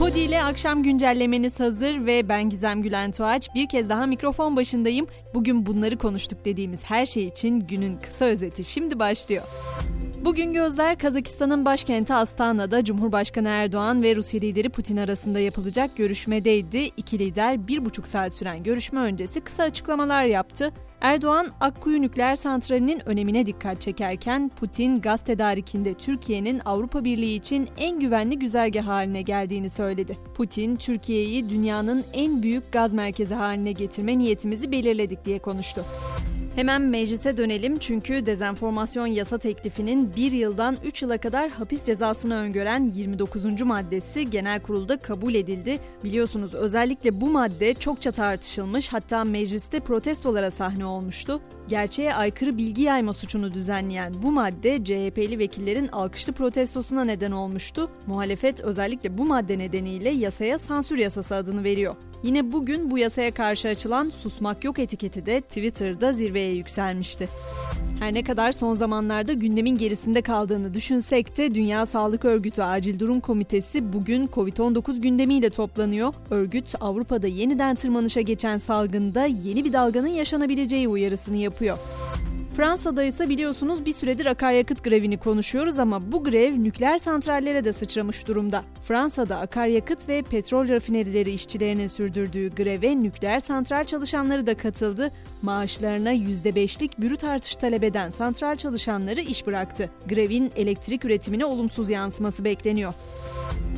Podi ile akşam güncellemeniz hazır ve ben Gizem Gülen Tuğaç. Bir kez daha mikrofon başındayım. Bugün bunları konuştuk dediğimiz her şey için günün kısa özeti şimdi başlıyor. Bugün gözler Kazakistan'ın başkenti Astana'da Cumhurbaşkanı Erdoğan ve Rusya lideri Putin arasında yapılacak görüşmedeydi. İki lider bir buçuk saat süren görüşme öncesi kısa açıklamalar yaptı. Erdoğan, Akkuyu nükleer santralinin önemine dikkat çekerken Putin gaz tedarikinde Türkiye'nin Avrupa Birliği için en güvenli güzergah haline geldiğini söyledi. Putin, Türkiye'yi dünyanın en büyük gaz merkezi haline getirme niyetimizi belirledik diye konuştu. Hemen meclise dönelim çünkü dezenformasyon yasa teklifinin bir yıldan 3 yıla kadar hapis cezasını öngören 29. maddesi genel kurulda kabul edildi. Biliyorsunuz özellikle bu madde çokça tartışılmış hatta mecliste protestolara sahne olmuştu. Gerçeğe aykırı bilgi yayma suçunu düzenleyen bu madde CHP'li vekillerin alkışlı protestosuna neden olmuştu. Muhalefet özellikle bu madde nedeniyle yasaya sansür yasası adını veriyor. Yine bugün bu yasaya karşı açılan susmak yok etiketi de Twitter'da zirveye yükselmişti. Her ne kadar son zamanlarda gündemin gerisinde kaldığını düşünsek de Dünya Sağlık Örgütü Acil Durum Komitesi bugün Covid-19 gündemiyle toplanıyor. Örgüt Avrupa'da yeniden tırmanışa geçen salgında yeni bir dalganın yaşanabileceği uyarısını yapıyor. Fransa'da ise biliyorsunuz bir süredir akaryakıt grevini konuşuyoruz ama bu grev nükleer santrallere de sıçramış durumda. Fransa'da akaryakıt ve petrol rafinerileri işçilerinin sürdürdüğü greve nükleer santral çalışanları da katıldı. Maaşlarına %5'lik bürüt artış talep eden santral çalışanları iş bıraktı. Grevin elektrik üretimine olumsuz yansıması bekleniyor.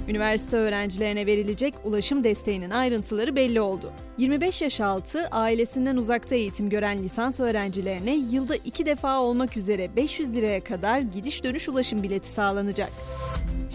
Üniversite öğrencilerine verilecek ulaşım desteğinin ayrıntıları belli oldu. 25 yaş altı ailesinden uzakta eğitim gören lisans öğrencilerine yılda iki defa olmak üzere 500 liraya kadar gidiş dönüş ulaşım bileti sağlanacak.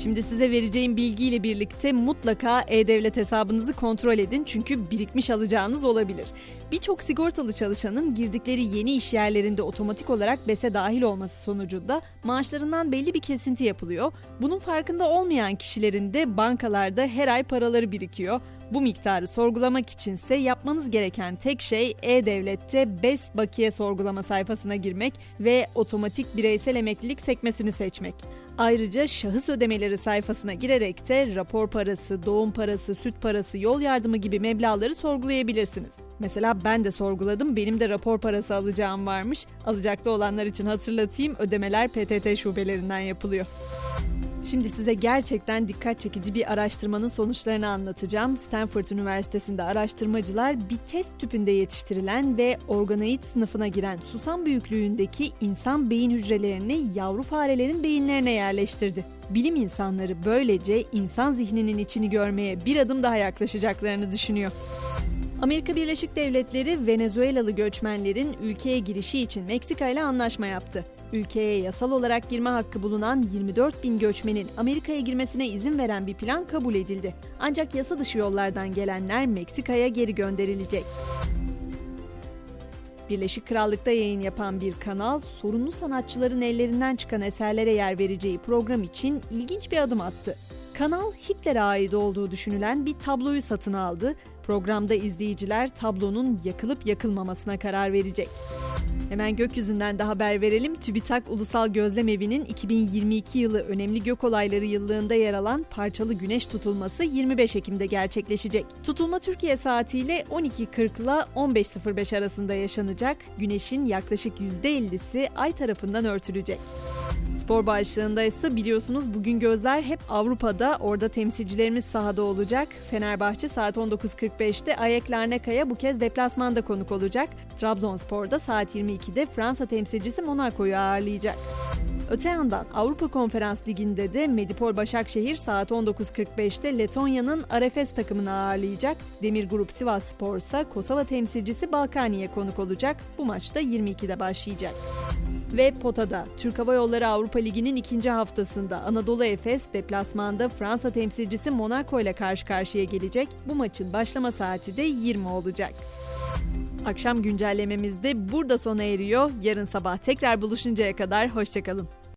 Şimdi size vereceğim bilgiyle birlikte mutlaka e-devlet hesabınızı kontrol edin çünkü birikmiş alacağınız olabilir. Birçok sigortalı çalışanın girdikleri yeni iş yerlerinde otomatik olarak BES'e dahil olması sonucunda maaşlarından belli bir kesinti yapılıyor. Bunun farkında olmayan kişilerin de bankalarda her ay paraları birikiyor. Bu miktarı sorgulamak içinse yapmanız gereken tek şey e-devlette BES bakiye sorgulama sayfasına girmek ve otomatik bireysel emeklilik sekmesini seçmek. Ayrıca şahıs ödemeleri sayfasına girerek de rapor parası, doğum parası, süt parası, yol yardımı gibi meblaları sorgulayabilirsiniz. Mesela ben de sorguladım. Benim de rapor parası alacağım varmış. Alacaklı olanlar için hatırlatayım. Ödemeler PTT şubelerinden yapılıyor. Şimdi size gerçekten dikkat çekici bir araştırmanın sonuçlarını anlatacağım. Stanford Üniversitesi'nde araştırmacılar bir test tüpünde yetiştirilen ve organoid sınıfına giren susam büyüklüğündeki insan beyin hücrelerini yavru farelerin beyinlerine yerleştirdi. Bilim insanları böylece insan zihninin içini görmeye bir adım daha yaklaşacaklarını düşünüyor. Amerika Birleşik Devletleri Venezuelalı göçmenlerin ülkeye girişi için Meksika ile anlaşma yaptı. Ülkeye yasal olarak girme hakkı bulunan 24 bin göçmenin Amerika'ya girmesine izin veren bir plan kabul edildi. Ancak yasa dışı yollardan gelenler Meksika'ya geri gönderilecek. Birleşik Krallık'ta yayın yapan bir kanal, sorunlu sanatçıların ellerinden çıkan eserlere yer vereceği program için ilginç bir adım attı. Kanal Hitler'e ait olduğu düşünülen bir tabloyu satın aldı. Programda izleyiciler tablonun yakılıp yakılmamasına karar verecek. Hemen gökyüzünden de haber verelim. TÜBİTAK Ulusal Gözlem Evi'nin 2022 yılı önemli gök olayları yıllığında yer alan parçalı güneş tutulması 25 Ekim'de gerçekleşecek. Tutulma Türkiye saatiyle 12.40 ile 15.05 arasında yaşanacak. Güneşin yaklaşık %50'si ay tarafından örtülecek. Spor başlığında ise biliyorsunuz bugün gözler hep Avrupa'da. Orada temsilcilerimiz sahada olacak. Fenerbahçe saat 19.45'te Ayek Larnaka'ya bu kez deplasmanda konuk olacak. Trabzonspor'da saat 22'de Fransa temsilcisi Monaco'yu ağırlayacak. Öte yandan Avrupa Konferans Ligi'nde de Medipol Başakşehir saat 19.45'te Letonya'nın Arefes takımını ağırlayacak. Demir Grup Sivas Spor ise Kosova temsilcisi Balkani'ye konuk olacak. Bu maçta 22'de başlayacak. Ve potada Türk Hava Yolları Avrupa Ligi'nin ikinci haftasında Anadolu Efes deplasmanda Fransa temsilcisi Monaco ile karşı karşıya gelecek. Bu maçın başlama saati de 20 olacak. Akşam güncellememiz de burada sona eriyor. Yarın sabah tekrar buluşuncaya kadar hoşçakalın.